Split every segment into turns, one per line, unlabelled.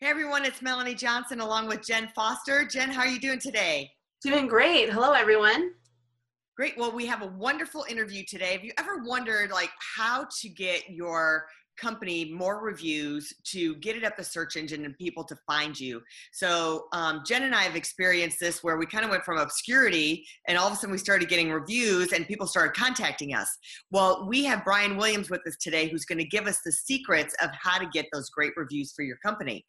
Hey everyone, it's Melanie Johnson along with Jen Foster. Jen, how are you doing today?
Doing great. Hello everyone.
Great. Well, we have a wonderful interview today. Have you ever wondered like how to get your company more reviews to get it up the search engine and people to find you. So um, Jen and I have experienced this where we kind of went from obscurity and all of a sudden we started getting reviews and people started contacting us. Well, we have Brian Williams with us today who's going to give us the secrets of how to get those great reviews for your company.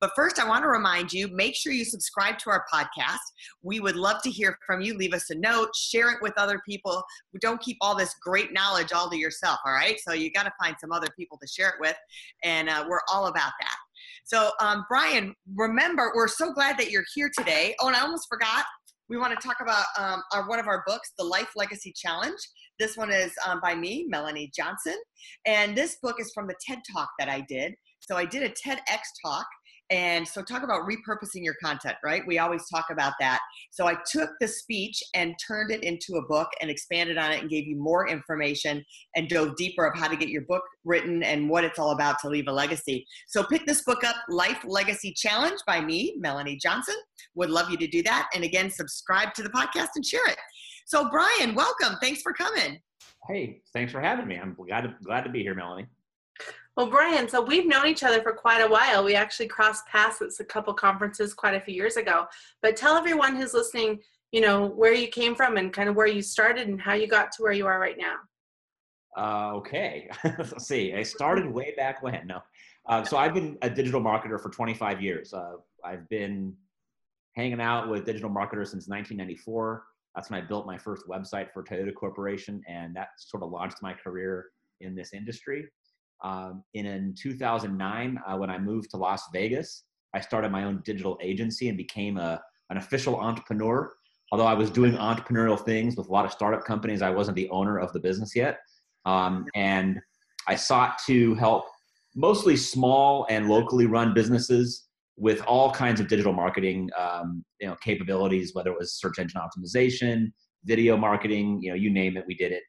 But first, I want to remind you make sure you subscribe to our podcast. We would love to hear from you. Leave us a note, share it with other people. Don't keep all this great knowledge all to yourself, all right? So you got to find some other people to share it with. And uh, we're all about that. So, um, Brian, remember, we're so glad that you're here today. Oh, and I almost forgot. We want to talk about um, our, one of our books, The Life Legacy Challenge. This one is um, by me, Melanie Johnson. And this book is from the TED Talk that I did. So I did a TEDx talk and so, talk about repurposing your content, right? We always talk about that. So, I took the speech and turned it into a book and expanded on it and gave you more information and dove deeper of how to get your book written and what it's all about to leave a legacy. So, pick this book up, Life Legacy Challenge by me, Melanie Johnson. Would love you to do that. And again, subscribe to the podcast and share it. So, Brian, welcome. Thanks for coming.
Hey, thanks for having me. I'm glad to, glad to be here, Melanie.
Well, Brian, so we've known each other for quite a while. We actually crossed paths at a couple conferences quite a few years ago. But tell everyone who's listening, you know, where you came from and kind of where you started and how you got to where you are right now.
Uh, okay, let's see. I started way back when. No, uh, so I've been a digital marketer for 25 years. Uh, I've been hanging out with digital marketers since 1994. That's when I built my first website for Toyota Corporation, and that sort of launched my career in this industry. Um, in, in 2009, uh, when I moved to Las Vegas, I started my own digital agency and became a, an official entrepreneur. Although I was doing entrepreneurial things with a lot of startup companies, I wasn't the owner of the business yet. Um, and I sought to help mostly small and locally run businesses with all kinds of digital marketing um, you know, capabilities, whether it was search engine optimization, video marketing, you know, you name it, we did it.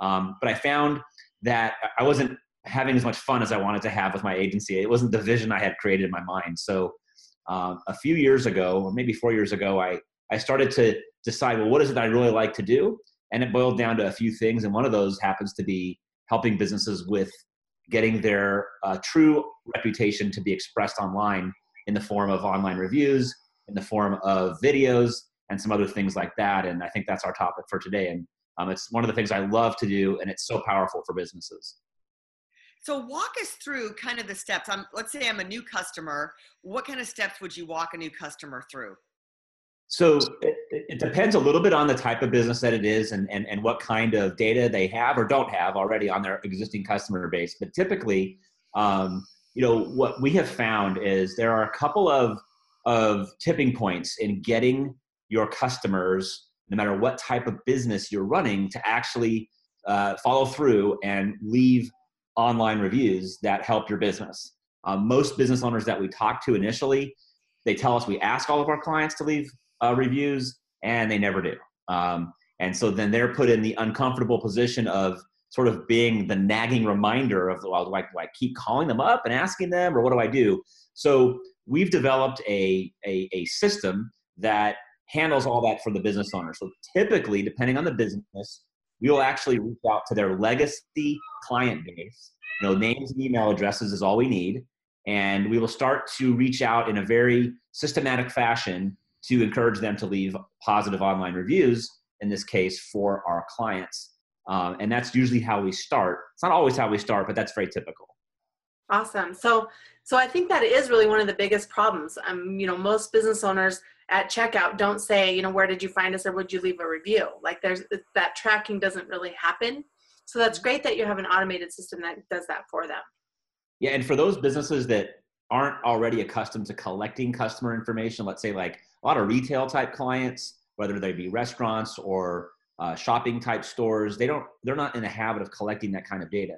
Um, but I found that I wasn't having as much fun as I wanted to have with my agency. It wasn't the vision I had created in my mind. So um, a few years ago, or maybe four years ago, I, I started to decide, well, what is it I really like to do? And it boiled down to a few things. And one of those happens to be helping businesses with getting their uh, true reputation to be expressed online in the form of online reviews, in the form of videos, and some other things like that. And I think that's our topic for today. And um, it's one of the things I love to do, and it's so powerful for businesses.
So walk us through kind of the steps. I'm, let's say I'm a new customer. What kind of steps would you walk a new customer through?
So it, it, depends a little bit on the type of business that it is and, and, and what kind of data they have or don't have already on their existing customer base. But typically, um, you know, what we have found is there are a couple of, of tipping points in getting your customers, no matter what type of business you're running, to actually uh, follow through and leave online reviews that help your business. Um, most business owners that we talk to initially, they tell us we ask all of our clients to leave uh, reviews, and they never do. Um, and so then they're put in the uncomfortable position of sort of being the nagging reminder of, well, do I, do I keep calling them up and asking them, or what do I do? So we've developed a, a, a system that handles all that for the business owner. So typically, depending on the business, we will actually reach out to their legacy client base. You know, names and email addresses is all we need. And we will start to reach out in a very systematic fashion to encourage them to leave positive online reviews, in this case, for our clients. Um, and that's usually how we start. It's not always how we start, but that's very typical.
Awesome. So, so I think that is really one of the biggest problems. Um, you know, most business owners at checkout don't say, you know, where did you find us or would you leave a review? Like there's that tracking doesn't really happen. So that's great that you have an automated system that does that for them.
Yeah, and for those businesses that aren't already accustomed to collecting customer information, let's say like a lot of retail type clients, whether they be restaurants or uh, shopping type stores, they don't they're not in the habit of collecting that kind of data.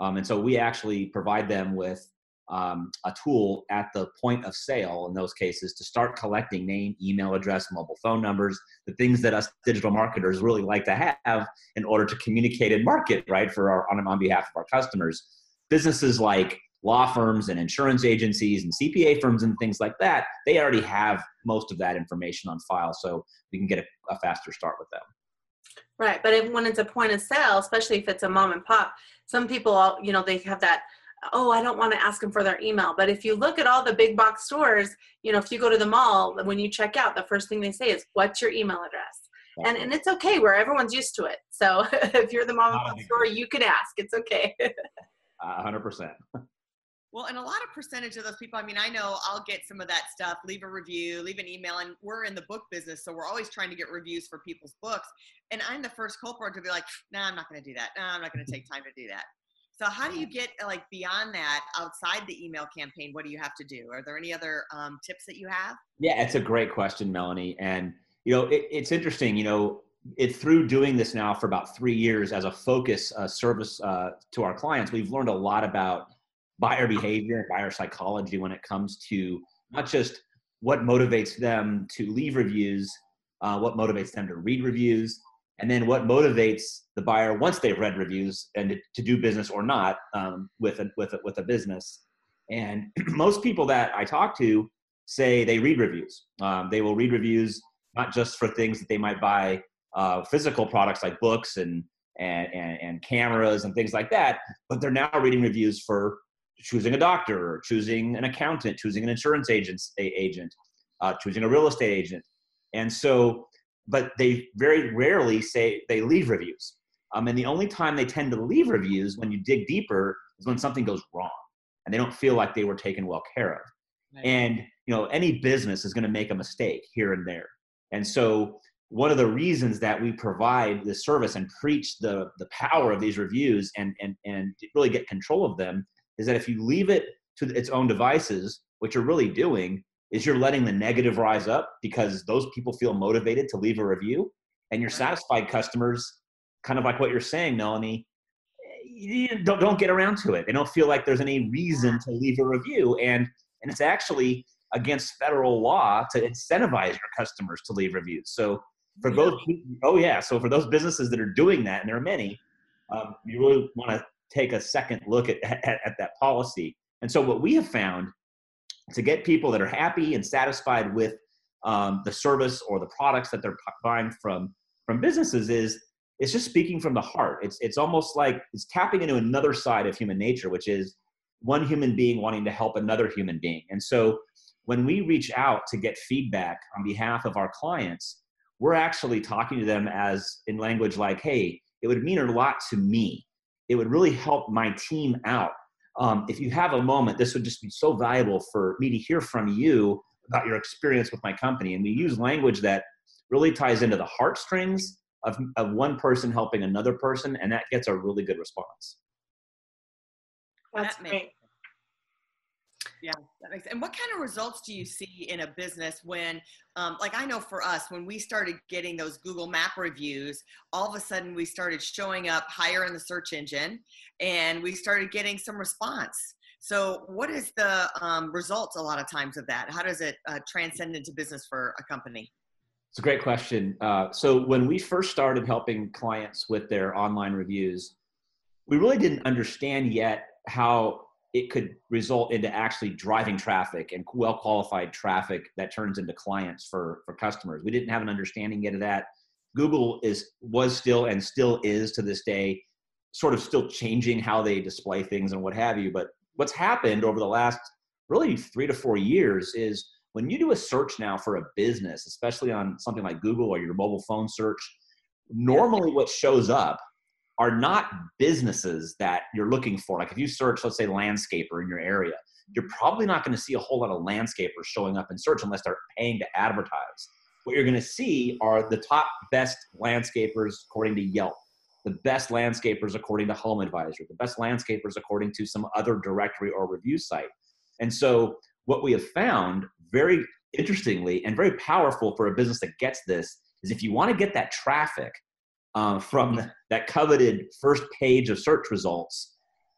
Um, and so we actually provide them with um, a tool at the point of sale in those cases to start collecting name, email address, mobile phone numbers, the things that us digital marketers really like to have in order to communicate and market, right, for our on, on behalf of our customers. Businesses like law firms and insurance agencies and CPA firms and things like that, they already have most of that information on file, so we can get a, a faster start with them.
Right, but if, when it's a point of sale, especially if it's a mom and pop, some people, all, you know, they have that. Oh, I don't want to ask them for their email. But if you look at all the big box stores, you know, if you go to the mall, when you check out, the first thing they say is, "What's your email address?" And and it's okay where everyone's used to it. So if you're the mom and pop store, you can ask. It's okay.
hundred percent.
Well, and a lot of percentage of those people, I mean, I know I'll get some of that stuff, leave a review, leave an email, and we're in the book business, so we're always trying to get reviews for people's books. And I'm the first culprit to be like, no, nah, I'm not going to do that. No, nah, I'm not going to take time to do that. So how do you get like beyond that outside the email campaign? What do you have to do? Are there any other um, tips that you have?
Yeah, it's a great question, Melanie. And you know, it, it's interesting. You know, it through doing this now for about three years as a focus uh, service uh, to our clients, we've learned a lot about buyer behavior and buyer psychology when it comes to not just what motivates them to leave reviews, uh, what motivates them to read reviews, and then what motivates the buyer once they've read reviews and to do business or not um, with, a, with, a, with a business. And most people that I talk to say they read reviews. Um, they will read reviews not just for things that they might buy uh, physical products like books and, and, and, and cameras and things like that, but they're now reading reviews for choosing a doctor, choosing an accountant, choosing an insurance agent, agent uh, choosing a real estate agent. And so, but they very rarely say they leave reviews. Um, and the only time they tend to leave reviews when you dig deeper is when something goes wrong and they don't feel like they were taken well care of. And you know, any business is going to make a mistake here and there. And so, one of the reasons that we provide this service and preach the the power of these reviews and and and really get control of them is that if you leave it to its own devices, what you're really doing is you're letting the negative rise up because those people feel motivated to leave a review and your satisfied customers kind of like what you're saying melanie don't, don't get around to it. They don't feel like there's any reason to leave a review and and it's actually against federal law to incentivize your customers to leave reviews. So for those oh yeah so for those businesses that are doing that and there are many um, you really want to take a second look at, at, at that policy. And so what we have found to get people that are happy and satisfied with um, the service or the products that they're buying from from businesses is it's just speaking from the heart. It's it's almost like it's tapping into another side of human nature, which is one human being wanting to help another human being. And so when we reach out to get feedback on behalf of our clients, we're actually talking to them as in language like, "Hey, it would mean a lot to me it would really help my team out. Um, if you have a moment, this would just be so valuable for me to hear from you about your experience with my company. And we use language that really ties into the heartstrings of, of one person helping another person, and that gets a really good response.
That's great.
Yeah, that makes. And what kind of results do you see in a business when, um, like I know for us, when we started getting those Google Map reviews, all of a sudden we started showing up higher in the search engine, and we started getting some response. So, what is the um, results a lot of times of that? How does it uh, transcend into business for a company?
It's a great question. Uh, so, when we first started helping clients with their online reviews, we really didn't understand yet how it could result into actually driving traffic and well qualified traffic that turns into clients for for customers. We didn't have an understanding yet of that. Google is was still and still is to this day sort of still changing how they display things and what have you. But what's happened over the last really three to four years is when you do a search now for a business especially on something like google or your mobile phone search normally what shows up are not businesses that you're looking for. Like if you search, let's say landscaper in your area, you're probably not going to see a whole lot of landscapers showing up in search unless they're paying to advertise. What you're going to see are the top best landscapers according to Yelp, the best landscapers according to Home Advisor, the best landscapers according to some other directory or review site. And so, what we have found very interestingly and very powerful for a business that gets this is if you want to get that traffic uh, from that coveted first page of search results,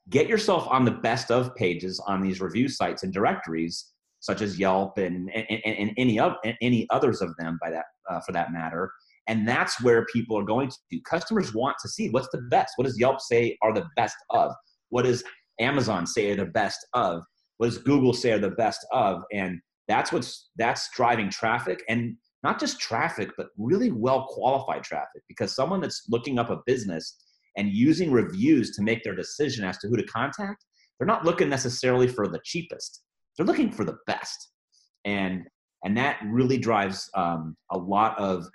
get yourself on the best of pages on these review sites and directories such as Yelp and, and, and, and any, of, any others of them by that, uh, for that matter. And that's where people are going to. Customers want to see what's the best. What does Yelp say are the best of? What does Amazon say are the best of? What does Google say are the best of? And that's what's that's driving traffic and not just traffic, but really well qualified traffic because someone that's looking up a business and using reviews to make their decision as to who to contact, they're not looking necessarily for the cheapest. They're looking for the best. And and that really drives um, a lot of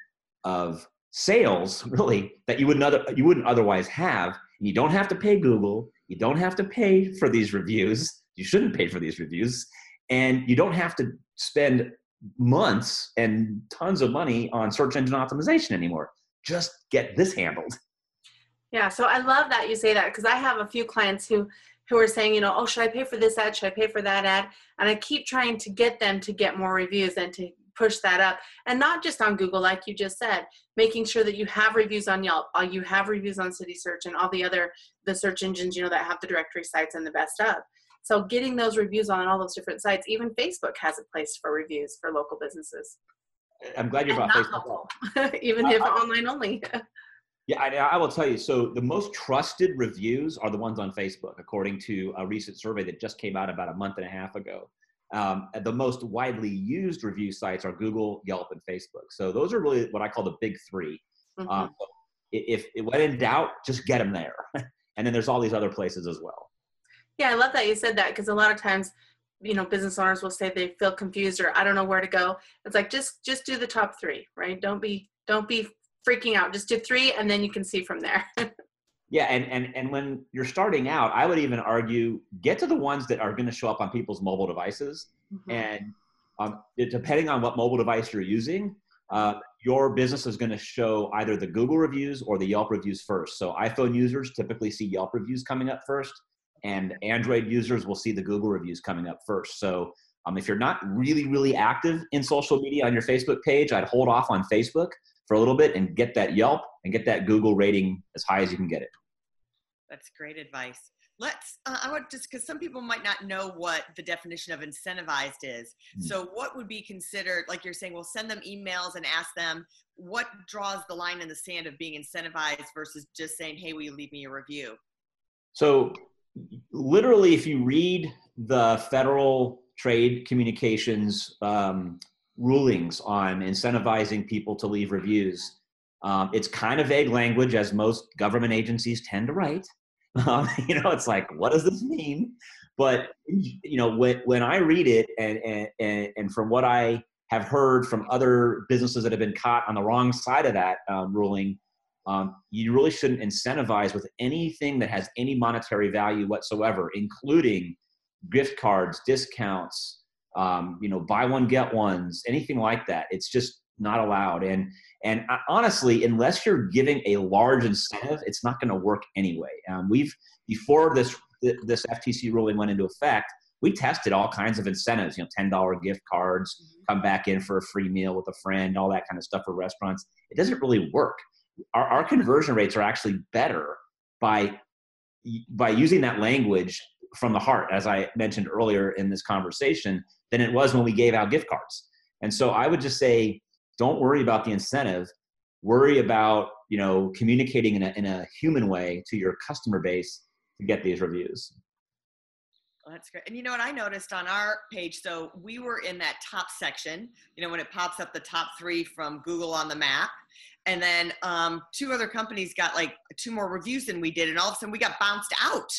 of sales really that you wouldn't other, you wouldn't otherwise have. And you don't have to pay Google. You don't have to pay for these reviews. You shouldn't pay for these reviews, and you don't have to spend months and tons of money on search engine optimization anymore. Just get this handled.
Yeah, so I love that you say that because I have a few clients who who are saying, you know, oh, should I pay for this ad? Should I pay for that ad? And I keep trying to get them to get more reviews and to push that up and not just on google like you just said making sure that you have reviews on yelp uh, you have reviews on city search and all the other the search engines you know that have the directory sites and the best of so getting those reviews on all those different sites, even Facebook has a place for reviews for local businesses.
I'm glad you brought Facebook.
even if online only.
yeah, I, I, will tell you. So the most trusted reviews are the ones on Facebook, according to a recent survey that just came out about a month and a half ago. Um, the most widely used review sites are Google, Yelp, and Facebook. So those are really what I call the big 3 mm-hmm. um, if, if when in doubt, just get them there. and then there's all these other places as well.
Yeah, I love that you said that because a lot of times, you know, business owners will say they feel confused or I don't know where to go. It's like just just do the top three, right? Don't be don't be freaking out. Just do three, and then you can see from there.
yeah, and and and when you're starting out, I would even argue get to the ones that are going to show up on people's mobile devices, mm-hmm. and um, depending on what mobile device you're using, uh, your business is going to show either the Google reviews or the Yelp reviews first. So iPhone users typically see Yelp reviews coming up first and Android users will see the Google reviews coming up first. So um, if you're not really, really active in social media on your Facebook page, I'd hold off on Facebook for a little bit and get that Yelp and get that Google rating as high as you can get it.
That's great advice. Let's, uh, I want just because some people might not know what the definition of incentivized is. Mm-hmm. So, what would be considered, like you're saying, we'll send them emails and ask them what draws the line in the sand of being incentivized versus just saying, hey, will you leave me a review?
So, literally, if you read the Federal Trade Communications um, rulings on incentivizing people to leave reviews, um, it's kind of vague language, as most government agencies tend to write. Um, you know, it's like, what does this mean? But you know, when when I read it, and and and from what I have heard from other businesses that have been caught on the wrong side of that um, ruling, um, you really shouldn't incentivize with anything that has any monetary value whatsoever, including gift cards, discounts, um, you know, buy one get ones, anything like that. It's just not allowed. And and honestly, unless you're giving a large incentive, it's not going to work anyway. Um, we've before this this FTC ruling went into effect, we tested all kinds of incentives. You know, ten dollar gift cards, mm-hmm. come back in for a free meal with a friend, all that kind of stuff for restaurants. It doesn't really work our, our conversion rates are actually better by by using that language from the heart, as I mentioned earlier in this conversation, than it was when we gave out gift cards. And so I would just say, don't worry about the incentive. Worry about you know communicating in a, in a human way to your customer base to get these reviews.
Well, that's great. And you know what I noticed on our page? So we were in that top section, you know, when it pops up the top three from Google on the map and then um, two other companies got like two more reviews than we did and all of a sudden we got bounced out.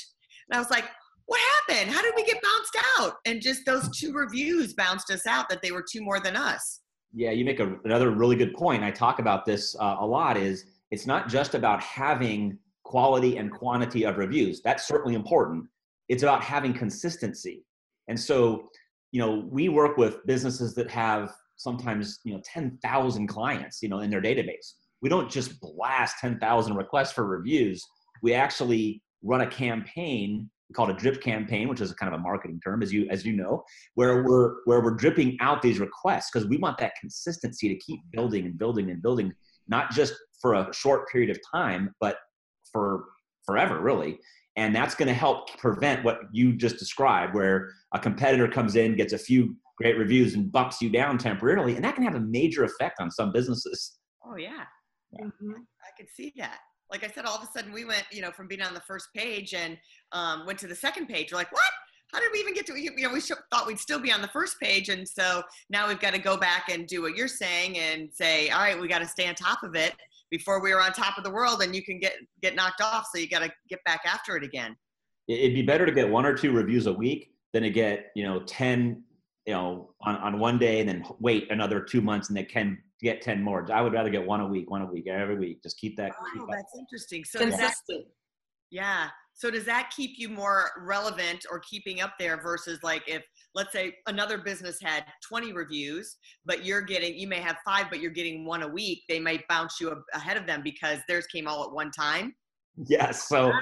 And i was like what happened? How did we get bounced out? And just those two reviews bounced us out that they were two more than us.
Yeah you make a, another really good point. I talk about this uh, a lot is it's not just about having quality and quantity of reviews. That's certainly important. It's about having consistency. And so you know we work with businesses that have sometimes you know 10,000 clients you know in their database we don't just blast 10,000 requests for reviews. We actually run a campaign called a drip campaign, which is a kind of a marketing term, as you as you know, where we're where we're dripping out these requests because we want that consistency to keep building and building and building, not just for a short period of time, but for forever, really. And that's going to help prevent what you just described, where a competitor comes in, gets a few great reviews, and bumps you down temporarily, and that can have a major effect on some businesses.
Oh yeah, yeah. Mm-hmm. I could see that like I said, all of a sudden we went, you know, from being on the first page and um, went to the second page. We're like, what? How did we even get to, you know, we thought we'd still be on the first page. And so now we've got to go back and do what you're saying and say, all right, we got to stay on top of it before we were on top of the world and you can get, get knocked off. So you got to get back after it again.
It'd be better to get one or two reviews a week than to get, you know, 10, you know, on, on one day and then wait another two months and they can get 10 more. I would rather get one a week, one a week, every week. Just keep that.
Oh,
keep
that's interesting. So consistent. That, yeah. So does that keep you more relevant or keeping up there versus like if let's say another business had 20 reviews, but you're getting you may have five, but you're getting one a week, they might bounce you ahead of them because theirs came all at one time.
Yes. So uh,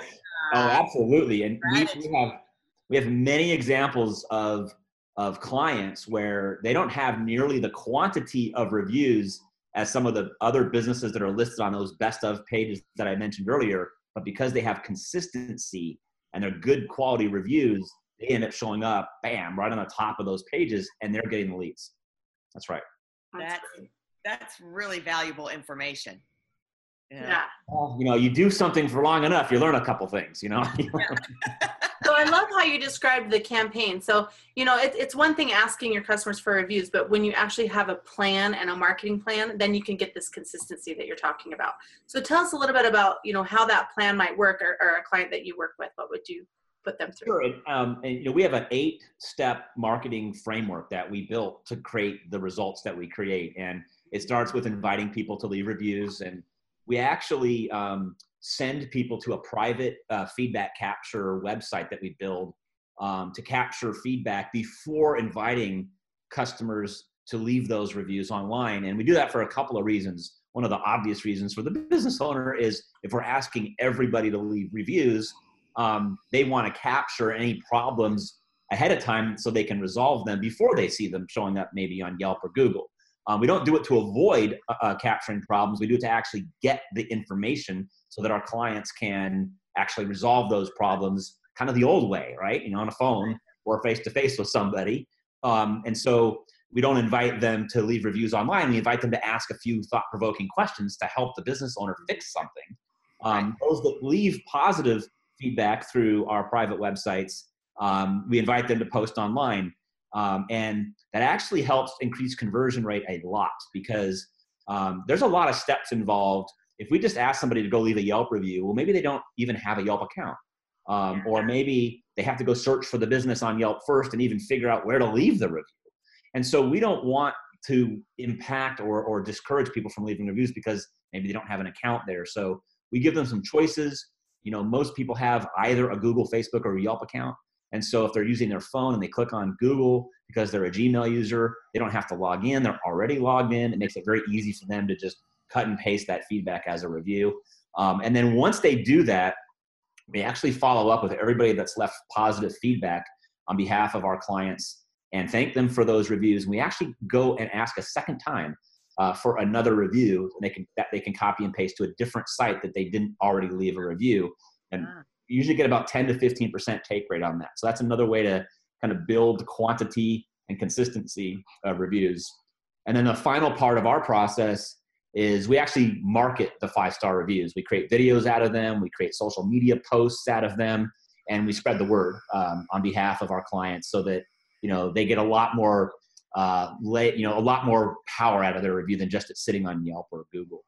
oh absolutely. And we, we have we have many examples of of clients where they don't have nearly the quantity of reviews as some of the other businesses that are listed on those best of pages that I mentioned earlier. But because they have consistency and they're good quality reviews, they end up showing up, bam, right on the top of those pages, and they're getting the leads. That's right.
That's that's really valuable information.
Yeah. yeah.
Well, you know, you do something for long enough, you learn a couple things. You know.
so I love how you described the campaign. So, you know, it, it's one thing asking your customers for reviews, but when you actually have a plan and a marketing plan, then you can get this consistency that you're talking about. So tell us a little bit about, you know, how that plan might work or, or a client that you work with, what would you put them through?
Sure. And, um, and, you know, we have an eight step marketing framework that we built to create the results that we create. And it starts with inviting people to leave reviews and we actually um, send people to a private uh, feedback capture website that we build um, to capture feedback before inviting customers to leave those reviews online. And we do that for a couple of reasons. One of the obvious reasons for the business owner is if we're asking everybody to leave reviews, um, they want to capture any problems ahead of time so they can resolve them before they see them showing up maybe on Yelp or Google. Um, we don't do it to avoid uh, uh, capturing problems. We do it to actually get the information so that our clients can actually resolve those problems kind of the old way, right? You know, on a phone or face to face with somebody. Um, and so we don't invite them to leave reviews online. We invite them to ask a few thought provoking questions to help the business owner fix something. Um, those that leave positive feedback through our private websites, um, we invite them to post online. Um, and that actually helps increase conversion rate a lot because um, there's a lot of steps involved. If we just ask somebody to go leave a Yelp review, well, maybe they don't even have a Yelp account. Um, or maybe they have to go search for the business on Yelp first and even figure out where to leave the review. And so we don't want to impact or, or discourage people from leaving reviews because maybe they don't have an account there. So we give them some choices. You know, most people have either a Google, Facebook, or a Yelp account. And so if they're using their phone and they click on Google because they're a Gmail user, they don't have to log in. They're already logged in. It makes it very easy for them to just cut and paste that feedback as a review. Um, and then once they do that, we actually follow up with everybody that's left positive feedback on behalf of our clients and thank them for those reviews. And we actually go and ask a second time uh, for another review they can, that they can copy and paste to a different site that they didn't already leave a review. And ah usually get about 10 to 15% take rate on that. So that's another way to kind of build quantity and consistency of reviews. And then the final part of our process is we actually market the five star reviews. We create videos out of them, we create social media posts out of them, and we spread the word um, on behalf of our clients so that you know they get a lot more uh, lay, you know a lot more power out of their review than just it sitting on Yelp or Google.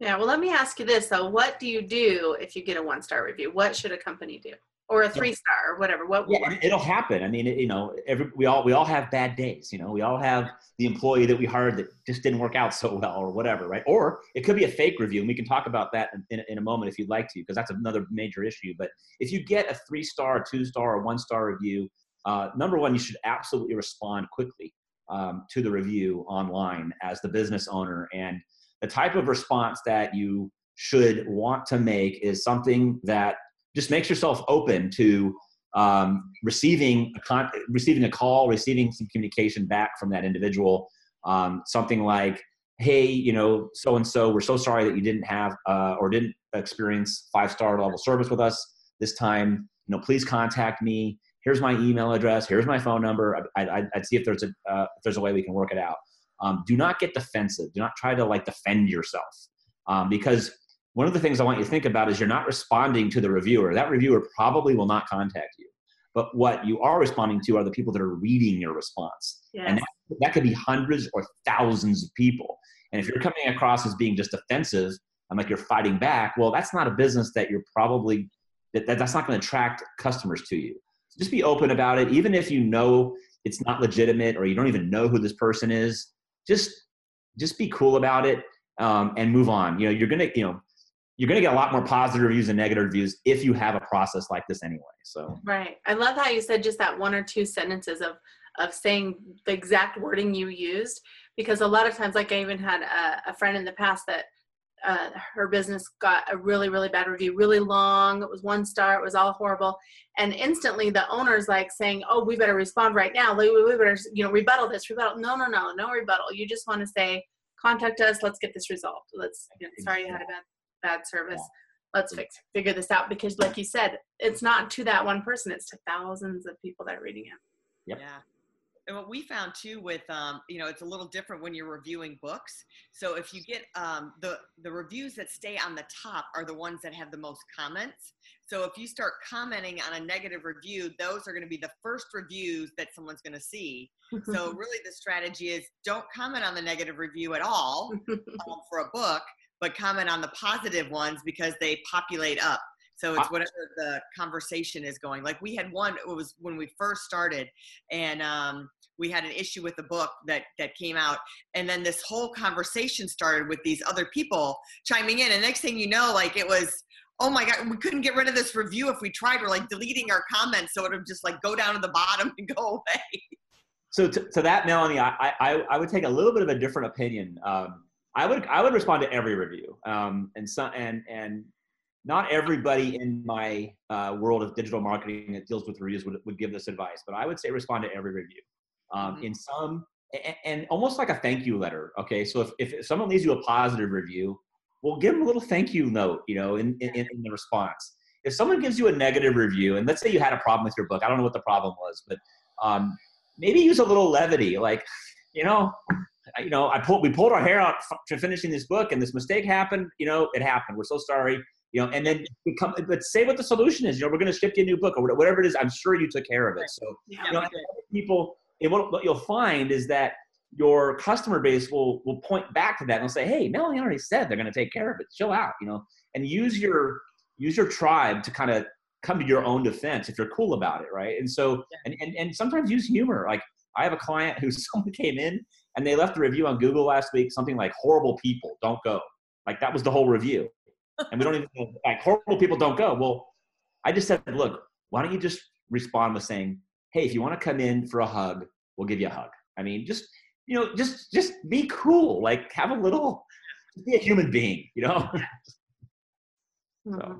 Yeah, well, let me ask you this though: What do you do if you get a one-star review? What should a company do, or a three-star, or whatever? What?
Yeah, it'll happen. I mean, it, you know, every we all we all have bad days. You know, we all have the employee that we hired that just didn't work out so well, or whatever, right? Or it could be a fake review, and we can talk about that in, in, in a moment if you'd like to, because that's another major issue. But if you get a three-star, two-star, or one-star review, uh, number one, you should absolutely respond quickly um, to the review online as the business owner and the type of response that you should want to make is something that just makes yourself open to um, receiving a con- receiving a call, receiving some communication back from that individual. Um, something like, "Hey, you know, so and so, we're so sorry that you didn't have uh, or didn't experience five star level service with us this time. You know, please contact me. Here's my email address. Here's my phone number. I, would see if there's a uh, if there's a way we can work it out. Um, do not get defensive. Do not try to like defend yourself um, because one of the things I want you to think about is you're not responding to the reviewer. That reviewer probably will not contact you. But what you are responding to are the people that are reading your response.
Yes.
And that, that could be hundreds or thousands of people. And if you're coming across as being just defensive and like you're fighting back, well, that's not a business that you're probably, that, that that's not going to attract customers to you. So just be open about it. Even if you know it's not legitimate or you don't even know who this person is, just, just be cool about it um, and move on. You know, you're to, you know, you're going to get a lot more positive reviews and negative reviews if you have a process like this anyway so
right i love how you said just that one or two sentences of of saying the exact wording you used because a lot of times like i even had a, a friend in the past that uh, her business got a really really bad review really long it was one star it was all horrible and instantly the owner's like saying oh we better respond right now we, we better you know rebuttal this rebuttal no no no no rebuttal you just want to say contact us let's get this resolved let's you know, sorry you had a bad bad service. Yeah. Let's fix figure this out because, like you said, it's not to that one person; it's to thousands of people that are reading it.
Yep.
Yeah. And what we found too with um, you know it's a little different when you're reviewing books. So if you get um, the the reviews that stay on the top are the ones that have the most comments. So if you start commenting on a negative review, those are going to be the first reviews that someone's going to see. so really, the strategy is don't comment on the negative review at all um, for a book but comment on the positive ones because they populate up. So it's whatever the conversation is going. Like we had one, it was when we first started, and um, we had an issue with the book that that came out, and then this whole conversation started with these other people chiming in, and next thing you know, like it was. Oh my God, we couldn't get rid of this review if we tried. We're like deleting our comments so it would just like go down to the bottom and go away.
So to, to that, Melanie, I, I, I would take a little bit of a different opinion. Um, I would I would respond to every review, um, and some and and not everybody in my uh, world of digital marketing that deals with reviews would, would give this advice, but I would say respond to every review. Um, mm-hmm. In some and, and, almost like a thank you letter. Okay, so if if someone leaves you a positive review, well, give them a little thank you note, you know, in in, in the response. If someone gives you a negative review, and let's say you had a problem with your book, I don't know what the problem was, but um, maybe use a little levity, like you know you know, I pulled, we pulled our hair out to finishing this book and this mistake happened, you know, it happened. We're so sorry, you know, and then become, but say what the solution is, you know, we're going to ship you a new book or whatever it is. I'm sure you took care of it. So, yeah, you know, people, and what, what you'll find is that your customer base will, will point back to that and they'll say, Hey, Melanie already said they're going to take care of it. Chill out, you know, and use your, use your tribe to kind of come to your own defense if you're cool about it. Right. And so, and, and, and sometimes use humor. Like I have a client who someone came in and they left a review on Google last week, something like "horrible people don't go." Like that was the whole review, and we don't even like horrible people don't go. Well, I just said, look, why don't you just respond with saying, "Hey, if you want to come in for a hug, we'll give you a hug." I mean, just you know, just just be cool. Like have a little, be a human being. You know.
so. Mm-hmm.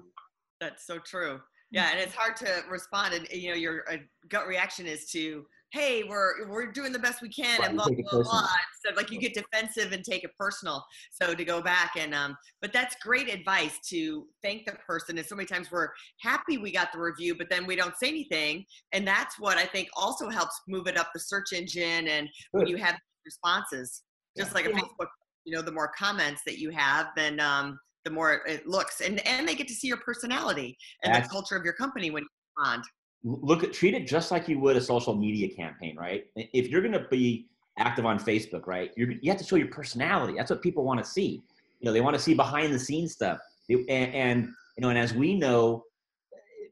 That's so true. Yeah, and it's hard to respond, and you know, your uh, gut reaction is to hey, we're we're doing the best we can right, and blah blah blah. So like you get defensive and take it personal. So to go back and um, but that's great advice to thank the person. And so many times we're happy we got the review, but then we don't say anything, and that's what I think also helps move it up the search engine. And Good. when you have responses, just yeah. like a yeah. Facebook, you know, the more comments that you have, then um, the more it looks, and and they get to see your personality and that's, the culture of your company when you respond
look at treat it just like you would a social media campaign, right? If you're going to be active on Facebook, right, you you have to show your personality. That's what people want to see. You know, they want to see behind the scenes stuff. And, and you know, and as we know,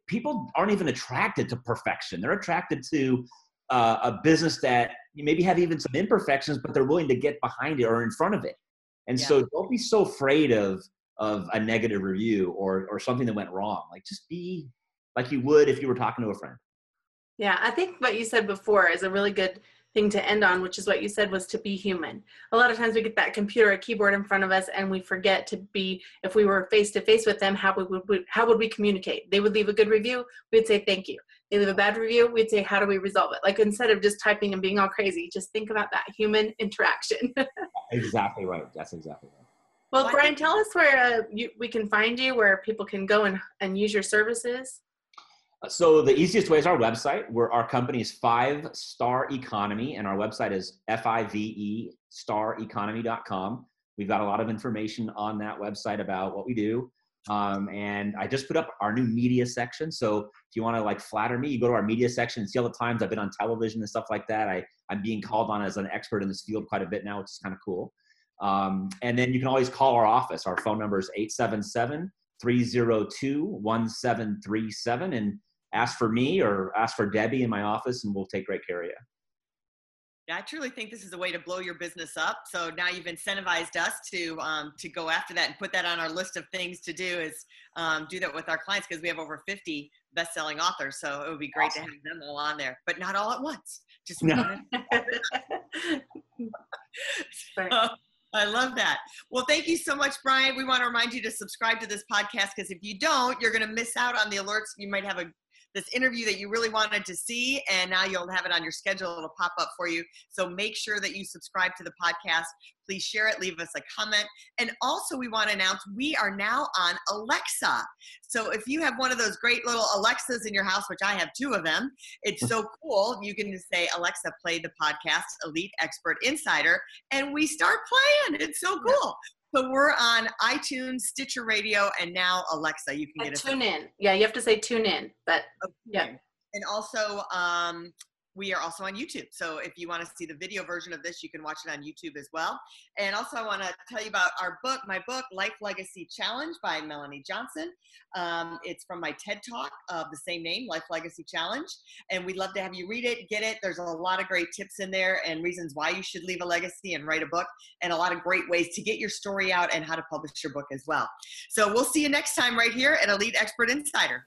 people aren't even attracted to perfection. They're attracted to uh, a business that you maybe have even some imperfections, but they're willing to get behind it or in front of it. And yeah. so, don't be so afraid of of a negative review or or something that went wrong. Like, just be like you would if you were talking to a friend.
Yeah, I think what you said before is a really good thing to end on, which is what you said was to be human. A lot of times we get that computer, a keyboard in front of us, and we forget to be. If we were face to face with them, how would we how would we communicate? They would leave a good review. We'd say thank you. They leave a bad review. We'd say how do we resolve it? Like instead of just typing and being all crazy, just think about that human interaction.
exactly right. That's exactly right.
Well, Brian, tell us where uh, you, we can find you, where people can go and, and use your services.
So the easiest way is our website, where our company is Five Star Economy, and our website is F-I-V-E stareconomy.com. We've got a lot of information on that website about what we do. Um, and I just put up our new media section. So if you want to like flatter me, you go to our media section and see all the times I've been on television and stuff like that. I, I'm being called on as an expert in this field quite a bit now, which is kind of cool. Um, and then you can always call our office. Our phone number is 877 302 1737. And ask for me or ask for Debbie in my office, and we'll take great care of you.
Yeah, I truly think this is a way to blow your business up. So now you've incentivized us to um, to go after that and put that on our list of things to do. Is um, do that with our clients because we have over 50 best-selling authors. So it would be great awesome. to have them all on there, but not all at once. Just no. so, I love that. Well, thank you so much, Brian. We want to remind you to subscribe to this podcast because if you don't, you're going to miss out on the alerts. You might have a this interview that you really wanted to see, and now you'll have it on your schedule. It'll pop up for you. So make sure that you subscribe to the podcast. Please share it, leave us a comment. And also, we want to announce we are now on Alexa. So if you have one of those great little Alexas in your house, which I have two of them, it's so cool. You can just say, Alexa, play the podcast Elite Expert Insider, and we start playing. It's so cool. So we're on iTunes, Stitcher Radio, and now Alexa. You can get
us. Tune in. Yeah, you have to say tune in, but okay. yeah.
And also, um, we are also on YouTube. So if you want to see the video version of this, you can watch it on YouTube as well. And also, I want to tell you about our book, my book, Life Legacy Challenge by Melanie Johnson. Um, it's from my TED Talk of the same name, Life Legacy Challenge. And we'd love to have you read it, get it. There's a lot of great tips in there and reasons why you should leave a legacy and write a book, and a lot of great ways to get your story out and how to publish your book as well. So we'll see you next time right here at Elite Expert Insider.